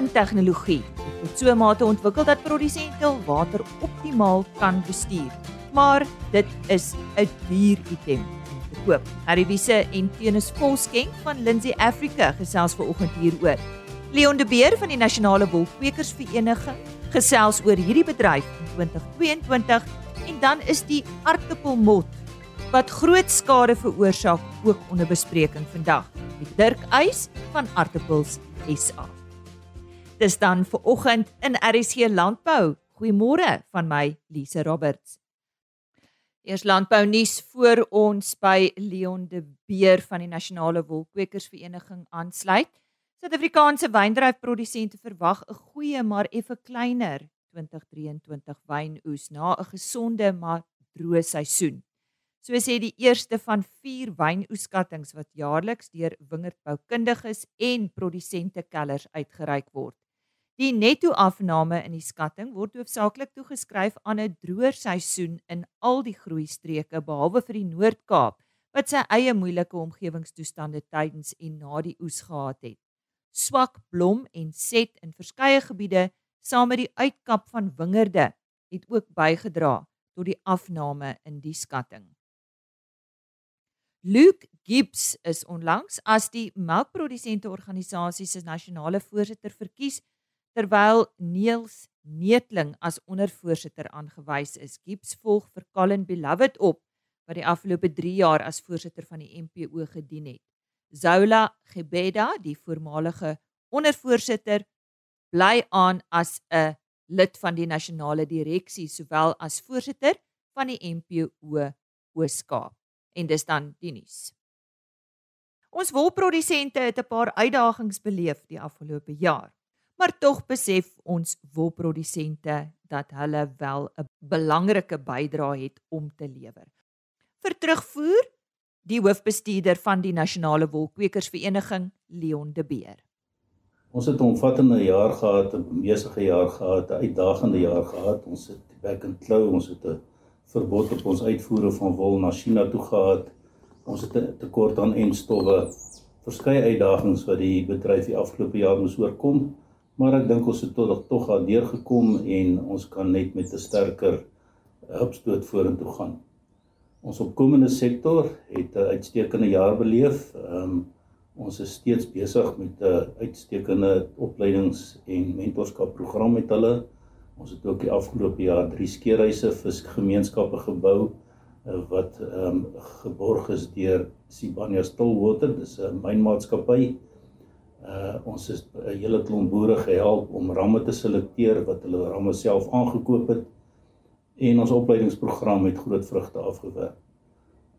oefentegnologie tot so 'n mate ontwikkel dat produsente hul water optimaal kan bestuur. Maar dit is 'n duur item koop. Harry Wise en Tenus Volskenk van Lindsay Africa gesels ver oggend hieroor. Leon de Beer van die Nasionale Wolkwekersvereniging gesels oor hierdie bedryf in 2022 en dan is die aardappelmot wat groot skade veroorsaak ook onder bespreking vandag. Dirk Eis van Aardappels SA. Dis dan vir oggend in RSC Landbou. Goeiemôre van my Lise Roberts. Eers landbou nuus voor ons by Leon de Beer van die Nasionale Wolkwekersvereniging aansluit. Suid-Afrikaanse wyndryfprodusente verwag 'n goeie maar effe kleiner 2023 wynoes na 'n gesonde maar droë seisoen. So sê die eerste van 4 wynoeskattinge wat jaarliks deur wingerdboukundiges en produsente kellers uitgereik word. Die netto-afname in die skatting word hoofsaaklik toegeskryf aan 'n droër seisoen in al die groeistreke behalwe vir die Noord-Kaap wat sy eie moeilike omgewingstoestande tydens en na die oes gehad het swak blom en set in verskeie gebiede saam met die uitkap van wingerde het ook bygedra tot die afname in die skatting. Luke Gibbs is onlangs as die melkprodusente organisasie se nasionale voorsitter verkies terwyl Niels Neetling as ondervoorsitter aangewys is. Gibbs volg vir Colin Beloved op wat die afgelope 3 jaar as voorsitter van die MPO gedien het. Zola Gebeda, die voormalige ondervoorsitter, bly aan as 'n lid van die nasionale direksie sowel as voorsitter van die MPO Ooskaap. En dis dan die nuus. Ons wolprodusente het 'n paar uitdagings beleef die afgelope jaar, maar tog besef ons wolprodusente dat hulle wel 'n belangrike bydrae het om te lewer. Vir terugvoer die hoofbestuurder van die Nasionale Wolkwekersvereniging, Leon de Beer. Ons het 'n omvattende jaar gehad, 'n besige jaar gehad, 'n uitdagende jaar gehad. Ons het back and claw, ons het 'n verbod op ons uitvoere van wol na China toe gehad. Ons het 'n tekort aan enstowwe, verskeie uitdagings wat die bedryf die afgelope jaar moes oorkom, maar ek dink ons het tot tog al deurgekom en ons kan net met 'n sterker opstoot vorentoe gaan. Ons opkomende sektor het 'n uitstekende jaar beleef. Ehm um, ons is steeds besig met 'n uitstekende opleidings- en mentorskapprogram met hulle. Ons het ook die afgelope jaar drie skeerhuise vir gemeenskappe gebou uh, wat ehm um, geborg is deur Sibania Stillwater, dis 'n mynmaatskappy. Uh ons het 'n hele klomp boere gehelp om ramme te selekteer wat hulle ramme self aangekoop het en ons opleidingsprogram het groot vrugte afgewerp.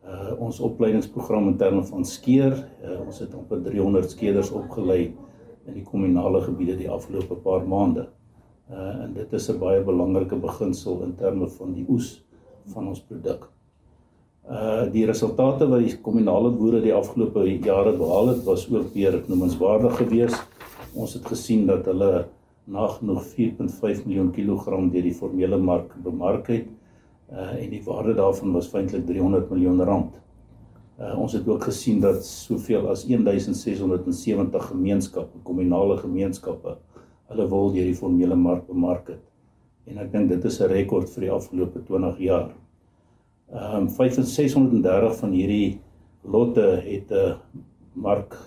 Uh ons opleidingsprogram in terme van skeer, uh, ons het amper 300 skeerders opgelei in die kommunale gebiede die afgelope paar maande. Uh en dit is 'n baie belangrike beginsel in terme van die oes van ons produk. Uh die resultate wat die kommunale boere die afgelope jare behaal het, was ook weer noemenswaardig geweest. Ons het gesien dat hulle nagenoeg 4.5 miljoen kilogram deur die formele mark bemark het uh, en die waarde daarvan was feitelik 300 miljoen rand. Uh, ons het ook gesien dat soveel as 1670 gemeenskappe, kommunale gemeenskappe, hulle wol deur die formele mark bemark het. En ek dink dit is 'n rekord vir die afgelope 20 jaar. Ehm um, 5630 van hierdie lotte het 'n mark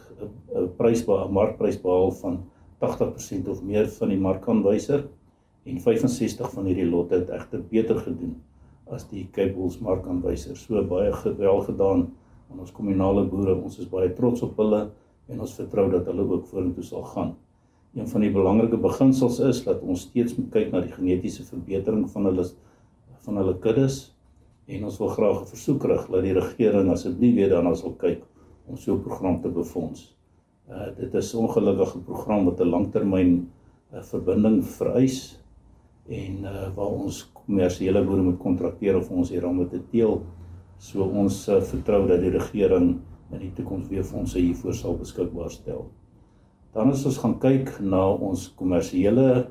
'n prys behaal, markprys behaal van 80% of meer van die markaanwyser en 65 van hierdie lotte het egter beter gedoen as die Cape Bulls markaanwyser. So baie gewel gedaan aan ons kommunale boere. Ons is baie trots op hulle en ons vertrou dat hulle ook vorentoe sal gaan. Een van die belangrike beginsels is dat ons steeds moet kyk na die genetiese verbetering van hulle van hulle kuddes en ons wil graag 'n versoek rig dat die regering asseblief weer daarna sal kyk om so 'n program te befonds. Uh dit is 'n ongelukkige program wat 'n langtermyn uh, verbinding vereis en uh waar ons kommersiële boere moet kontrakteer of ons hier om te teel. So ons uh, vertrou dat die regering in die toekoms weer fondse hiervoor sal beskikbaar stel. Dan as ons gaan kyk na ons kommersiële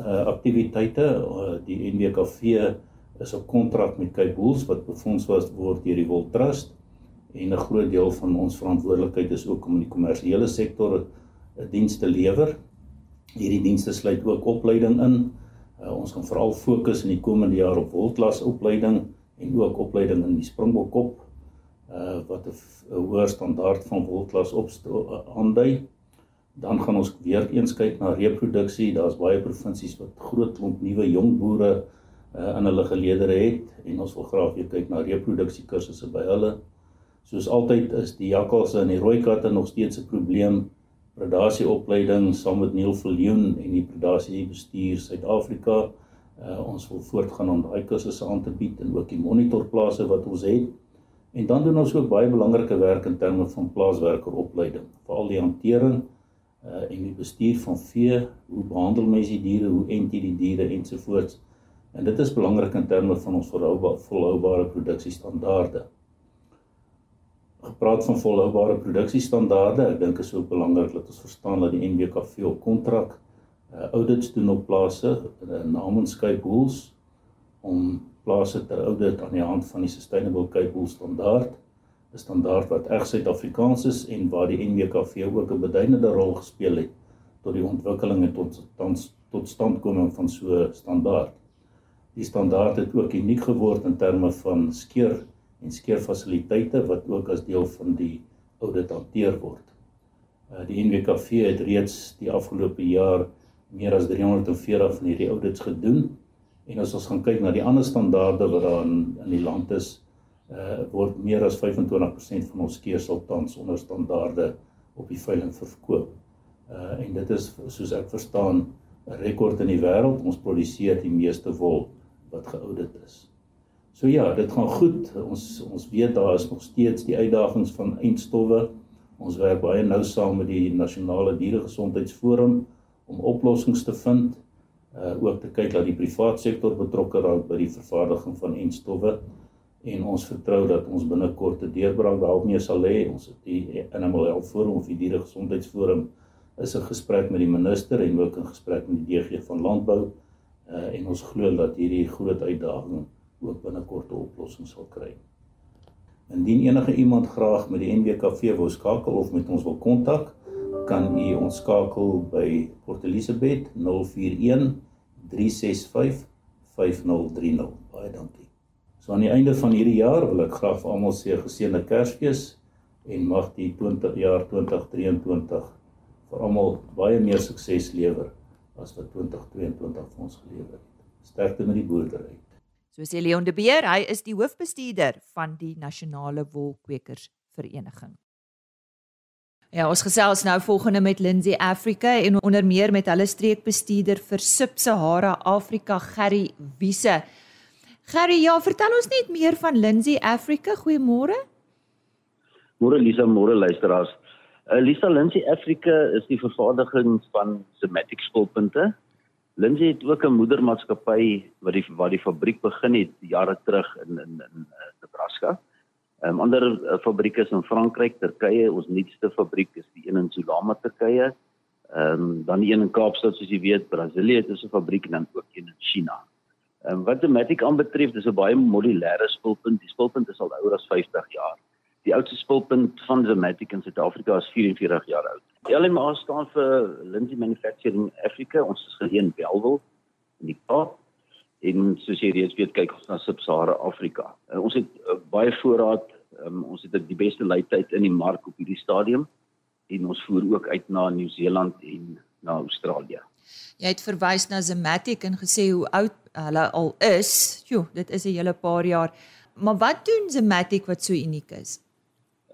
uh aktiwiteite, uh, die NWKV is op kontrak met Cape Bulls wat befonds word deur die Wool Trust en 'n groot deel van ons verantwoordelikheid is ook om in die kommersiële sektor 'n diens te lewer. Hierdie dienste sluit ook opleiding in. Uh, ons gaan veral fokus in die komende jaar op wolklas opleiding en ook opleiding in die springbokkop uh wat 'n hoër standaard van wolklas op aandui. Dan gaan ons weer eens kyk na reproduksie. Daar's baie provinsies wat groot klomp nuwe jong boere uh in hulle geleedere het en ons wil graag weer kyk na reproduksie kursusse by hulle. Soos altyd is die jakkalse en die rooi katte nog steeds 'n probleem predasieopleiding saam met Neil Viljoen en die predasie bestuur Suid-Afrika. Uh, ons wil voortgaan om daai kursusse aan te bied en ook die monitorplase wat ons het. En dan doen ons ook baie belangrike werk in terme van plaaswerkeropleiding, veral die hantering uh en die bestuur van vee, hoe behandel mens die diere, hoe ent jy die diere ensovoorts. En dit is belangrik in terme van ons volhoubare volhoubare produksiestandaarde gepraat van volhoubare produksiestandaarde. Ek dink is ook belangrik dat ons verstaan dat die NWKV op kontrak uh, audits doen op plase uh, namens Cape Bulls om plase ter audit aan die hand van die Sustainable Cape Bull standaard, 'n standaard wat reg Suid-Afrikaans is en waar die NWKV ook 'n beduidende rol gespeel het tot die ontwikkeling en tot tans tot standkoming van so standaard. Die standaard het ook uniek geword in terme van skeer en skeerfasiliteite wat ook as deel van die audit hanteer word. Uh die NWKV het reeds die afgelope jaar meer as 340 van hierdie audits gedoen en as ons gaan kyk na die ander standaarde wat daar in, in die land is, uh word meer as 25% van ons skeersel tans onder standaarde op die veiling verkoop. Uh en dit is soos ek verstaan 'n rekord in die wêreld. Ons produseer die meeste wol wat geaudit is. So ja, dit gaan goed. Ons ons weet daar is nog steeds die uitdagings van eindstowwe. Ons werk baie nou saam met die Nasionale Dieregesondheidsforum om oplossings te vind. Uh ook te kyk dat die private sektor betrokke raak by die vervaardiging van eindstowwe en ons vertrou dat ons binnekort 'n deurbraak daarmee sal hê. Ons het die Animal Health Forum of die Dieregesondheidsforum is 'n gesprek met die minister en ook 'n gesprek met die DG van Landbou. Uh en ons glo dat hierdie groot uitdaging ook binnekort 'n oplossing sal kry. Indien enige iemand graag met die NWKV wil skakel of met ons wil kontak, kan u ons skakel by Port Elizabeth 041 365 5030. Baie dankie. So aan die einde van hierdie jaar wil ek graag vir almal sê geseënde Kersfees en mag die 20 jaar 2023 vir almal baie meer sukses lewer as wat 2022 vir ons gelewer het. Sterkte met die boerdery. So sê Leon de Beer, hy is die hoofbestuurder van die Nasionale Wolkwekers Vereniging. Ja, ons gesels nou volgende met Lindsay Africa en onder meer met hulle streekbestuurder vir Sub-Sahara Afrika, Gerry Wiese. Gerry, ja, vertel ons net meer van Lindsay Africa. Goeiemôre. Môre Lisa, môre luisteraars. Uh, Lisa Lindsay Africa is die vervaardiging van somatic skoolpunte Lindsay het ook 'n moedermaatskappy wat die wat die fabriek begin het jare terug in in in uh, Nebraska. Ehm um, ander uh, fabrieke is in Frankryk, Turkye, ons nuutste fabriek is die een in Sulama, Turkye. Ehm um, dan die een in Kaapstad soos jy weet, Brasilië het 'n fabriek en dan ook een in China. Ehm um, wat Dematic aanbetref, dis 'n baie modulêre spulpunt. Die spulpunt is al ouer as 50 jaar. Die oudste spulpunt van Dematic in Suid-Afrika is 44 jaar oud. LMA staan vir Lindsay Manufacturing Africa. Ons is geleë in Bellville in die Kaap. En soos jy reeds weet, kyk ons na Sub-Sahara Afrika. Uh, ons het uh, baie voorraad. Um, ons het die beste leidtyd in die mark op hierdie stadium en ons voer ook uit na Nieu-Seeland en na Australië. Jy het verwys na Zematic en gesê hoe oud hulle al is. Jo, dit is 'n hele paar jaar. Maar wat doen Zematic wat so uniek is?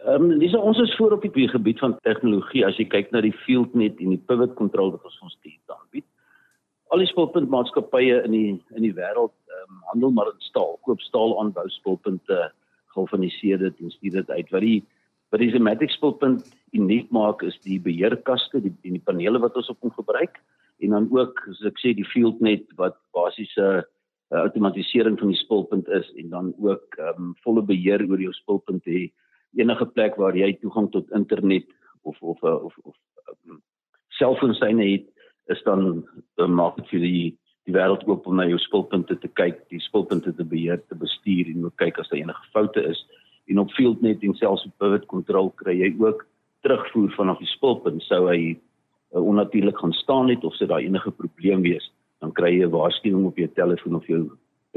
Ehm um, dis ons is voor op die gebied van tegnologie as jy kyk na die FieldNet en die pivot control wat ons ons dienste aanbied. Al die spulpuntmaatskappye in die in die wêreld ehm um, handel maar in staal, koop staal aanbou spulpunte, galvaniseer dit en stuur dit uit. Wat die wat die Zematic spulpunt uniek maak is die beheerkaste, die die panele wat ons op hom gebruik en dan ook as ek sê die FieldNet wat basies 'n uh, outomatisering van die spulpunt is en dan ook ehm um, volle beheer oor jou spulpunt hê enige plek waar jy toegang tot internet of of of of, of um, selfoonsyne het is dan uh, maak dit vir die die wêreld oop om na jou spulpunte te kyk, die spulpunte te beheer, te bestuur en ook kyk as daar enige foute is. En op FieldNet en selfs op Pivot Control kry jy ook terugvoer vanaf die spulpunt sou hy uh, onnatuurlik gaan staan het of sit daar enige probleem wees, dan kry jy 'n waarskuwing op jou telefoon of jou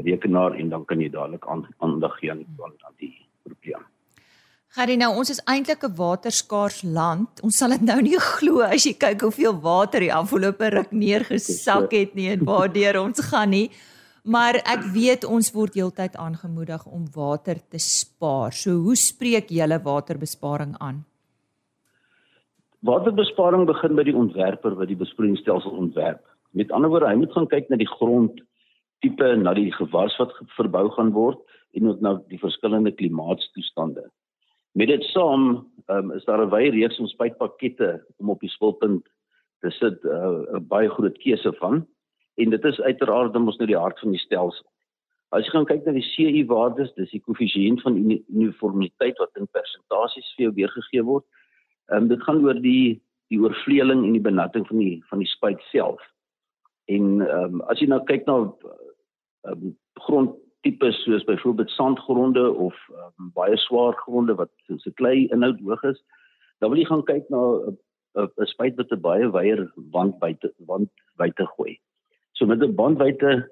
rekenaar en dan kan jy dadelik aandag gee aan die probleem. Gary nou ons is eintlik 'n waterskaars land. Ons sal dit nou nie glo as jy kyk hoeveel water die afgelope ruk neergesak het nie en waardeur ons gaan nie. Maar ek weet ons word heeltyd aangemoedig om water te spaar. So hoe spreek julle waterbesparing aan? Waterbesparing begin by die ontwerper wat die besproeiingsstelsel ontwerp. Met ander woorde, hy moet gaan kyk na die grond tipe, na die gewars wat verbou gaan word en ook na die verskillende klimaatstoestande. Met dit saam, um, is daar 'n wye reeks van spuitpakkette om op die spulpunt te sit, uh, 'n uh, baie groot keuse van en dit is uiteraard dan mos nou die hart van die stelsel. As jy gaan kyk na die CU waardes, dis die koëffisiënt van uniformiteit wat in persentasies vir jou weergegee word. Ehm um, dit gaan oor die die oorvleeling en die benatting van die van die spuit self. En ehm um, as jy nou kyk na ehm um, grondtipes soos byvoorbeeld sandgronde of um, baie swaar gronde wat 'n klei inhoud hoog is, dan wil jy gaan kyk na 'n spuit wat 'n baie wyeer wand buite wand buite gooi. So met 'n bandwydte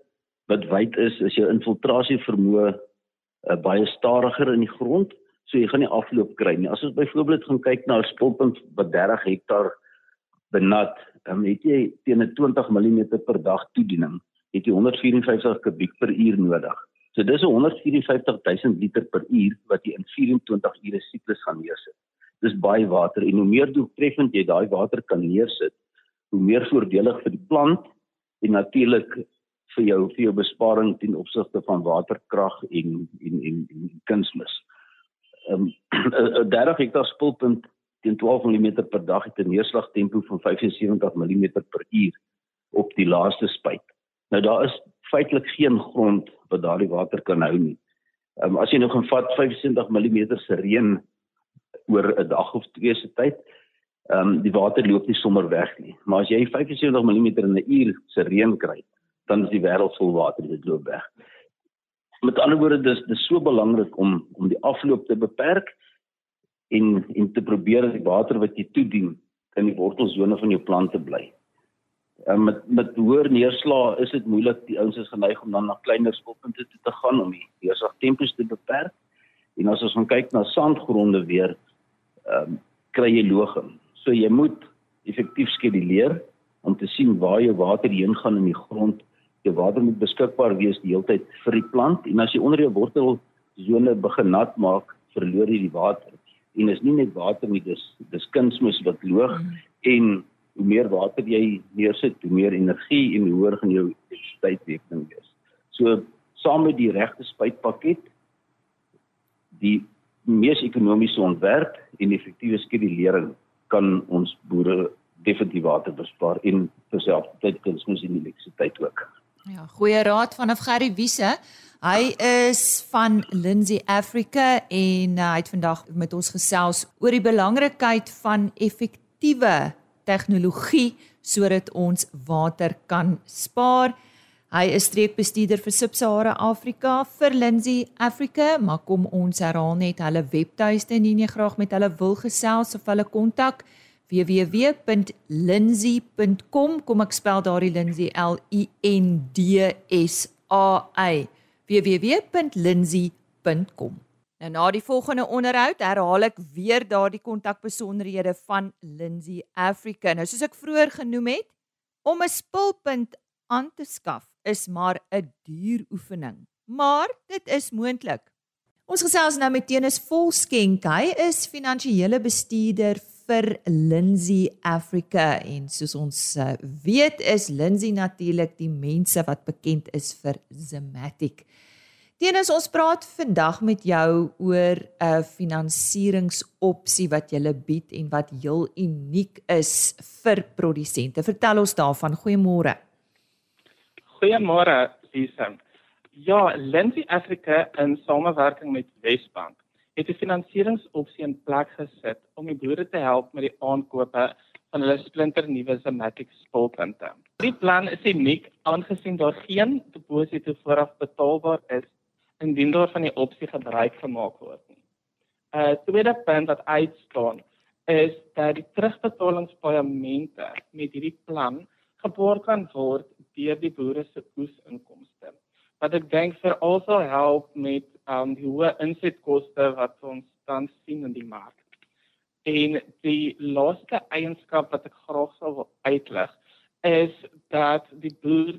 wat wyd is, is jou infiltrasie vermoë uh, baie stadiger in die grond, so jy gaan nie afloop kry nie. As ons byvoorbeeld gaan kyk na 'n spulpunt wat 30 hektaar benat, dan het jy teen 'n 20 mm per dag toediening, het jy 154 kubiek per uur nodig. So dis 'n 154 000 liter per uur wat jy in 24 ure siklus gaan neersit. Dis baie water en hoe meer doeltreffend jy daai water kan neersit, hoe meer voordelig vir die plant en natuurlik vir jou vir jou besparing ten opsigte van waterkrag en en en, en kunsmis. Ehm um, 'n 30 hektaar spulpunt teen 12 mm per dag het 'n neerslagtempo van 75 mm per uur op die laaste spuit. Nou daar is feitelik geen grond wat daardie water kan hou nie. Ehm um, as jy nou gaan vat 75 mm se reën oor 'n dag of twee se tyd, ehm um, die water loop nie sommer weg nie. Maar as jy 75 mm in 'n uur se reën kry, dan is die wêreld vol water dit loop weg. Met ander woorde dis dis so belangrik om om die afloop te beperk en en te probeer dat die water wat jy toedien in die wortelsone van jou plante bly. En met met hoër neerslae is dit moeilik die ouens is geneig om dan na kleiner skoppunte toe te gaan om die neerslagtempos te beperk. En as ons gaan kyk na sandgronde weer, ehm um, kry jy logem. So jy moet effektief skeduleer om te sien waar jou water heen gaan in die grond. Jou water moet beskikbaar wees die hele tyd vir die plant en as jy onder jou wortelsone begin nat maak, verloor jy die water. En is nie net water nie, dis dis kunsmis wat loog mm. en hoe meer water jy neersit, hoe meer energie en hoe hoër gaan jou elektrisiteitsrekening wees. So saam met die regte spuitpakket die mees ekonomiese ontwerp en effektiewe skedulering kan ons boere definitief water bespaar en terselfdertyd kunsmis en elektrisiteit ook. Ja, goeie raad vanaf Gerry Wiese. Hy is van Lindsay Africa en uh, hy het vandag met ons gesels oor die belangrikheid van effektiewe tegnologie sodat ons water kan spaar. Hy is streekbestuurder vir Sub-Sahara Afrika vir Lindsay Africa, maar kom ons herhaal net hulle webtuiste indien jy graag met hulle wil gesels of hulle kontak www.lindsay.com kom ek spel daardie Lindsay L I N D S A Y www.lindsay.com Nou na die volgende onderhoud herhaal ek weer daardie kontakbesonderhede van Lindsay Africa. Nou soos ek vroeër genoem het, om 'n spulpunt aan te skaf is maar 'n duur oefening, maar dit is moontlik. Ons gesels nou met Tenus Volskenk. Hy is finansiële bestuurder vir Lindsay Africa en soos ons uh, weet is Lindsay natuurlik die mense wat bekend is vir Zematic. Tenus, ons praat vandag met jou oor 'n finansieringsopsie wat jy bied en wat heel uniek is vir produsente. Vertel ons daarvan. Goeiemôre. Goeiemôre, Lisa. Ja, Lensie Afrika in samewerking met Wesbank het 'n finansieringsopsie in plek gesit om die boere te help met die aankope van hulle splinternuwe Zematic spulpunte. Die plan is uniek aangesien daar geen deposito vooraf betaalbaar is indien daar van die opsie gebruik gemaak word nie. 'n uh, Tweede punt wat uitstaan is dat die terugbetalingspaemente met hierdie plan geborg kan word deur die boere se oesinkomste. Wat ek dink vir also help met um die hoë insetkoste wat ons tans sien in die mark. En die laaste eienskap wat ek graag sou wil uitlig is dat die boer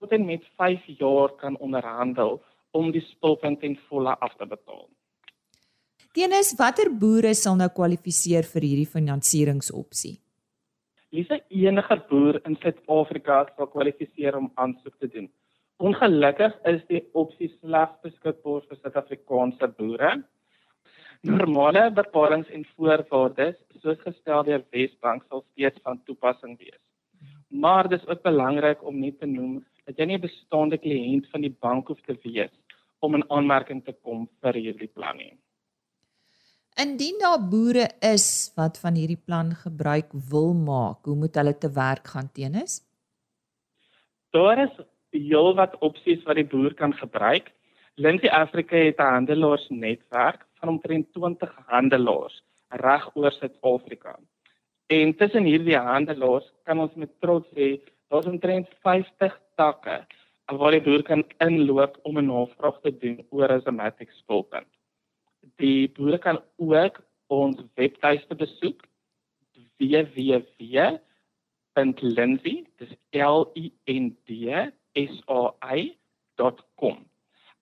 tot en met 5 jaar kan onderhandel om die spulpunt in volle af te betaal. Tenis watter boere sal nou kwalifiseer vir hierdie finansieringsopsie? Lisa enige boer in Suid-Afrika sal kwalifiseer om aansoek te doen. Ongelukkig is die opsie slegs beskikbaar vir Suid-Afrikaanse boere. Normale bepalinge en voorwaardes soos gestel deur Wesbank sal steeds van toepassing wees. Maar dis ook belangrik om net te noem dat jy nie 'n bestaande kliënt van die bank hoef te wees om 'n aanmerking te kom vir hierdie plan nie. Indien daar boere is wat van hierdie plan gebruik wil maak, hoe moet hulle te werk gaan teenoor? Daar is heelwat opsies wat die boer kan gebruik. Lindsay Africa het 'n handelaarsnetwerk van omtrent 20 handelaars reg oor Suid-Afrika. En tussen hierdie handelaars kan ons met trots sê daar's omtrent 50 takke waar die boer kan inloop om 'n navraag te doen oor 'n Zematic spulpunt. Die boere kan ook ons webtuiste besoek www.lindsay dis l i n d s a i.com.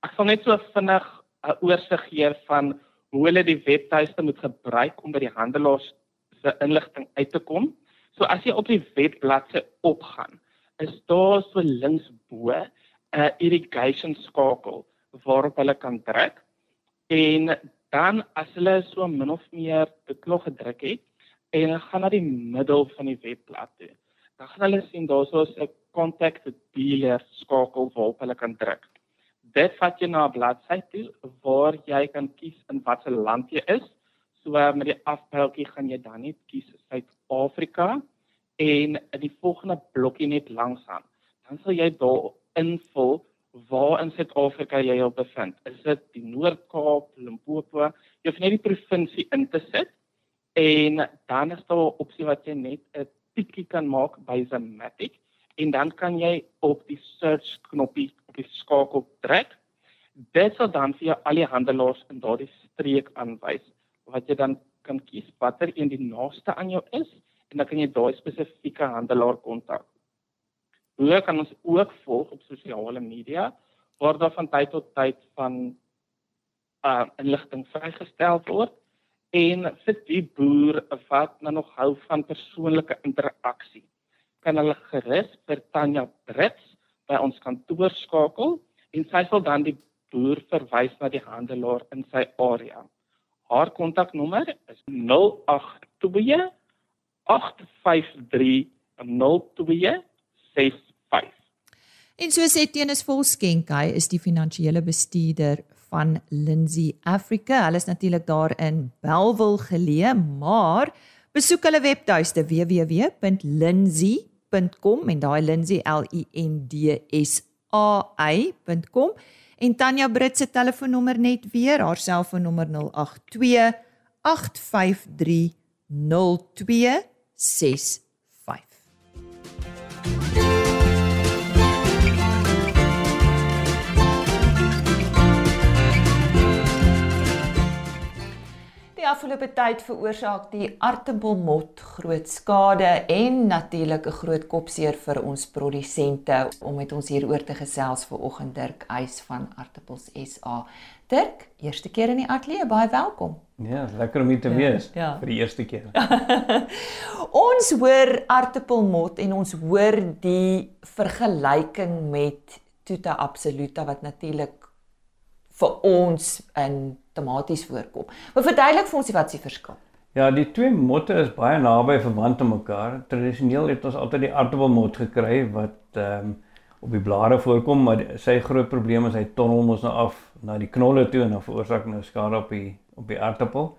Ek sal net so vinnig 'n oorsig gee van hoe hulle die webtuiste moet gebruik om by die handelaars se inligting uit te kom. So as jy op die webbladsy opgaan, is daar so linksbo 'n irrigation skakel waarop hulle kan druk en dan as hulle so min of meer nog gedruk het en hulle gaan na die middel van die webblad toe. Dan gaan hulle sien daar's so 'n contact dealer skakel waarop hulle kan druk. Dit vat jou na 'n bladsy toe waar jy kan kies in watter land jy is. So met die afbeeldjie gaan jy dan net kies Suid-Afrika en die volgende blokkie net langs aan. Dan sal jy daar invul waar in Suid-Afrika jy jou bevind. Is dit die Noord-Kaap, Limpopo? Jy hoef net die provinsie in te sit en dan is daar 'n opsie wat jy net 'n tikkie kan maak by Zematic en dan kan jy op die search knoppie op die skakel druk. Dit sal dan vir jou al die handelaars in daardie streek aanwys wat jy dan kan kies watter een die naaste aan jou is en dan kan jy daai spesifieke handelaar kontak. Hoe kan ons ook volg op sosiale media waar daar van tyd tot tyd van uh inligting vrygestel word en vir die boer wat nou nog hou van persoonlike interaksie kan hulle gerus vir Tanya Brits by ons kantoor skakel en sy sal dan die boer verwys na die handelaar in sy area. Haar kontaknommer is 082 853 0265. En so sê Tenis Volskenk, hy is die finansiële bestuurder van Lindsay Africa. Hulle is natuurlik daar in Belwel geleë, maar besoek hulle webtuiste www.lindsay.com en daai Lindsay L I N D S A Y.com en Tanya Brits se telefoonnommer net weer, haar selfoonnommer 082 853 02 Die afgelope tyd veroorsaak die aartappelmot groot skade en natuurlik 'n groot kopseer vir ons produsente. Om met ons hieroor te gesels vanoggend Dirk Eis van Aartappels SA. Dirk, eerste keer in die ateljee, baie welkom. Ja, lekker om hier te wees ja, ja. vir die eerste keer. ons hoor aartappelmot en ons hoor die vergelyking met Tuta absoluta wat natuurlik vir ons in tomaties voorkom. Maar verduidelik vir ons wat se verskil. Ja, die twee motte is baie naby verwant aan mekaar. Tradisioneel het ons altyd die aartappelmot gekry wat ehm um, op die blare voorkom, maar sy groot probleem is hy tonnel mos nou af na die knolle toe en dan veroorsaak nou skade op die op die aartappel.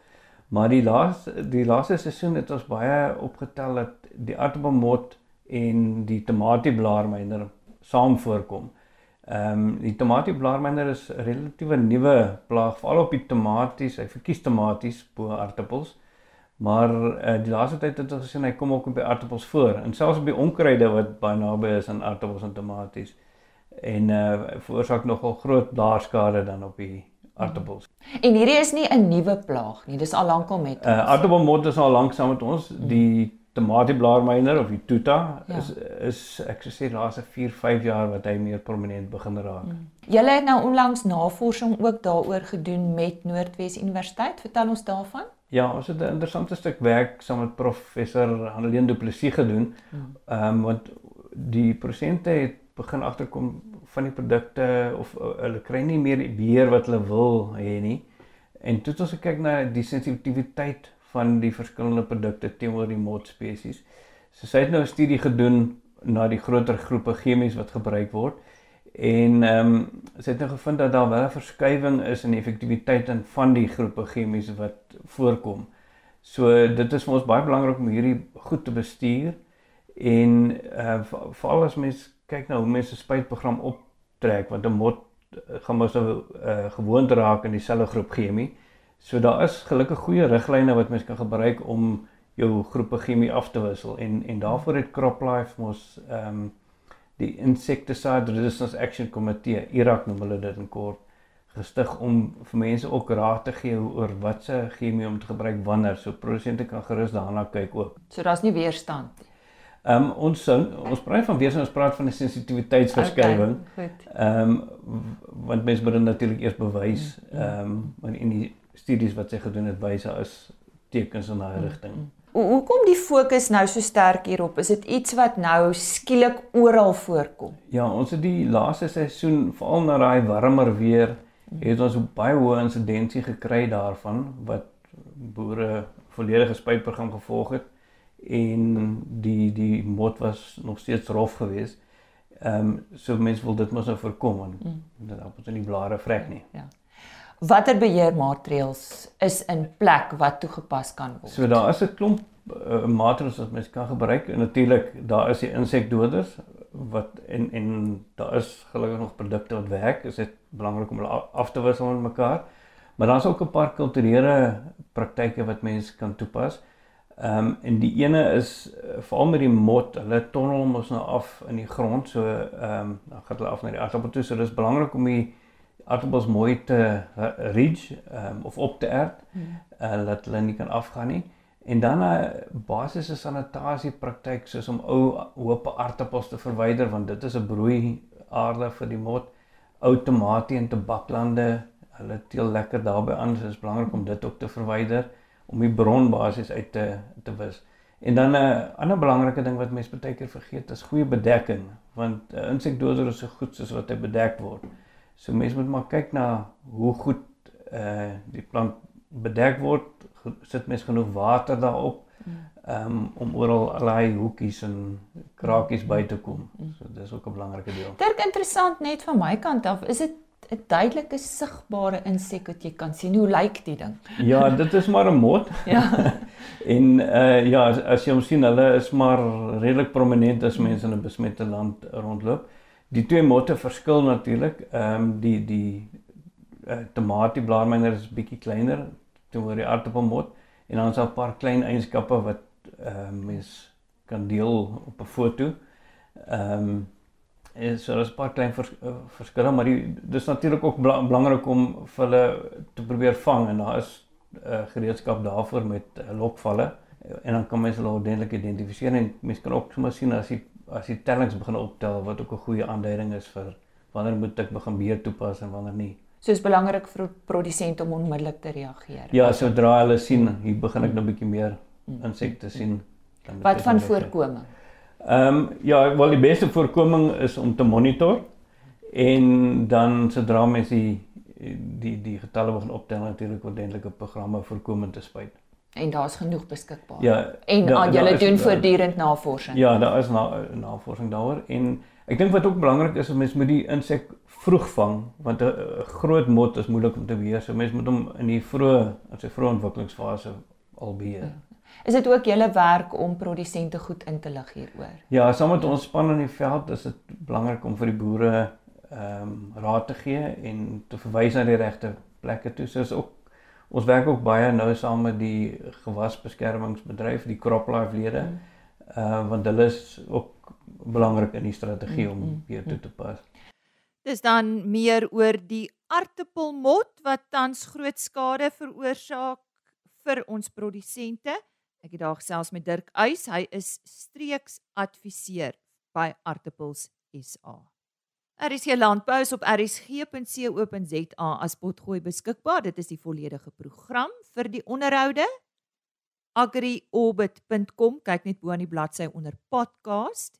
Maar die laaste die laaste seisoen het ons baie opgetel dat die aartappelmot en die tomatieblaarmyner saam voorkom. Ehm um, die tomatieblaarmyner is 'n relatiewe nuwe plaag veral op die tomaties. Hy verkies tomaties bo aartappels. Maar uh, die laaste tyd het ons gesien hy kom ook by aartappels voor en selfs op die onkruide wat baie naby is aan aartappels en tomaties. En uh veroorsaak nogal groot blaarskade dan op die aartappels. En hierdie is nie 'n nuwe plaag nie, dis al lankal met ons. Uh aartappelmot is al lank saam met ons. Die tomatieblaarmyner of die tuta ja. is is ek sou sê laaste 4, 5 jaar wat hy meer prominent begin raak. Mm. Julle het nou onlangs navorsing ook daaroor gedoen met Noordwes Universiteit. Vertel ons daarvan. Ja, ons het 'n interessante stuk werk saam met professor Haneleen Du Plessis gedoen. Hmm. Ehm um, want die prosente het begin agterkom van die produkte of uh, hulle kry nie meer die beheer wat hulle wil hê nie. En toe het ons gekyk na die sensitiwiteit van die verskillende produkte teenoor die mot spesies. So sy het nou 'n studie gedoen na die groter groepe chemies wat gebruik word En ehm um, sy het nou gevind dat daar wel 'n verskywing is in effektiwiteit in van die groepe chemies wat voorkom. So dit is vir ons baie belangrik om hierdie goed te bestuur en uh veral as mens kyk na hoe mense spuitprogram optrek want 'n mot eh, gaan mos nou uh, gewoond raak in dieselfde groep chemie. So daar is gelukkig goeie riglyne wat mens kan gebruik om jou groepe chemie af te wissel en en daarvoor het CropLife mos ehm um, die Insecticide Resistance Action Committee, IRAC noem hulle dit in kort, gestig om vir mense ook raad te gee oor watse chemie om te gebruik wanneer, so produsente kan gerus daarna kyk ook. So daar's nie weerstand nie. Ehm um, ons ons praat van weerstand, ons praat van 'n sensitiwiteitsverskywing. Okay, ehm um, want mense moet dit natuurlik eers bewys. Mm, mm. Ehm um, in die studies wat sy gedoen het, wys daar is tekens in daai mm, rigting. Mm. Hoekom die fokus nou so sterk hierop? Is dit iets wat nou skielik oral voorkom? Ja, ons het die laaste seisoen, veral na daai warmer weer, het ons baie hoë insidensie gekry daarvan wat boere volledige spuitprogram gevolg het en die die mot was nog steeds rof geweest. Ehm um, so mense wil dit mos nou voorkom want mm. dit appels in die blare vrek nie. Ja. Watter beheermaatreëls is in plek wat toegepas kan word? So daar is 'n klomp uh, maatreëls wat mens kan gebruik en natuurlik daar is die insekdoders wat en en daar is gelukkig nog produkte wat werk. Dit is belangrik om hulle af te wissel met mekaar. Maar daar's ook 'n paar kulturele praktyke wat mense kan toepas. Ehm um, en die ene is uh, veral met die mot, hulle tonnel mos nou af in die grond, so ehm um, dan gaan hulle af na die aardappel toe. So dis belangrik om die aardappels mooi te ridge um, of op te erd uh, dat hulle nie kan afgaan nie. En dan 'n basiese sanitasie praktyk soos om ou hoop aardappels te verwyder want dit is 'n broei aarde vir die mot. Ou tomate en tabaklande, hulle teel lekker daarbey aan, so is belangrik om dit ook te verwyder om die bron basies uit te te wis. En dan 'n ander belangrike ding wat mense baie keer vergeet is goeie bedekking want uh, insekdoder is so goed soos wat hy bedek word. So mense moet maar kyk na hoe goed eh uh, die plant bedek word, sit mens genoeg water daarop. Mm. Um, om oral allerlei hoekies en krakies by te kom. Mm. So dis ook 'n belangrike deel. Dit interessant net van my kant af, is dit 'n duidelike sigbare insek wat jy kan sien. Hoe lyk die ding? Ja, dit is maar 'n mot. ja. en uh ja, as, as jy hom sien, hulle is maar redelik prominent as mense in 'n besmette land rondloop. Die twee motte verskil natuurlik. Ehm um, die die uh, tomatie blaarmyner is bietjie kleiner teenoor die aardappelmot en dan is daar 'n paar klein eienskappe wat ehm uh, mens kan deel op 'n foto. Ehm um, en so daar's 'n paar klein vers, uh, verskille, maar die dis natuurlik ook bela belangrik om vir hulle te probeer vang en daar is 'n uh, gereedskap daarvoor met uh, lokvalle en dan kan mens hulle ordentlik identifiseer en mens kan ook sommer sien as die as die tellings begin optel wat ook 'n goeie aanduiding is vir wanneer moet ek begin beheer toepas en wanneer nie. So is belangrik vir produsente om onmiddellik te reageer. Ja, sodra hulle sien hier begin ek nou 'n bietjie meer insekte sien. Wat van voorkoming? Ehm um, ja, wel die beste voorkoming is om te monitor en dan sodra mens die die die getalle begin optel natuurlik ordentlike programme voorkomend te spuit en daar's genoeg beskikbaar. Ja. En da, aan julle doen voortdurend navorsing. Ja, daar is na, navorsing daaroor en ek dink wat ook belangrik is, mens moet die insek vroeg vang want 'n groot mot is moeilik om te beheer. So mens moet hom in die vroeë, in sy vroeë ontwikkelingsfase al beheer. Ja. Is dit ook julle werk om produsente goed in te lig hieroor? Ja, saam met ons span in die veld is dit belangrik om vir die boere ehm um, raad te gee en te verwys na die regte plekke toe. So is ook Ons werk ook baie nou saam met die gewasbeskermingsbedryf, die CropLife lede. Mm. Uh want hulle is ook belangrik in die strategie mm, om mm, weer toe te pas. Dis dan meer oor die aartappelmot wat tans groot skade veroorsaak vir ons produsente. Ek het daar gesels met Dirk Uys, hy is streeksadviseur by Aartappels SA. RSG Landbou is op rsg.co.za as potgooi beskikbaar. Dit is die volledige program vir die onderhoude. agriorbit.com kyk net bo aan die bladsy onder podcast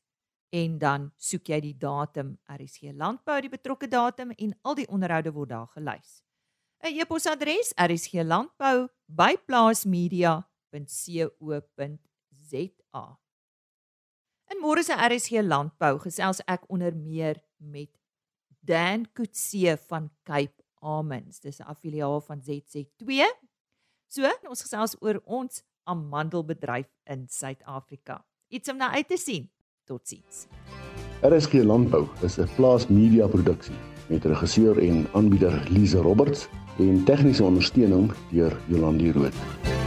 en dan soek jy die datum RSG Landbou die betrokke datum en al die onderhoude word daar gelys. 'n E-posadres rsglandbou@plaasmedia.co.za. In môre se RSG Landbou gesels ek onder meer met Dan Kutse van Cape Almonds. Dis 'n affiliaal van ZZ2. So, ons gesels oor ons amandelbedryf in Suid-Afrika. Iets om na uit te sien. Totsiens. RSG Landbou is 'n plaas media produksie met regisseur en aanbieder Lize Roberts en tegniese ondersteuning deur Jolande Rooi.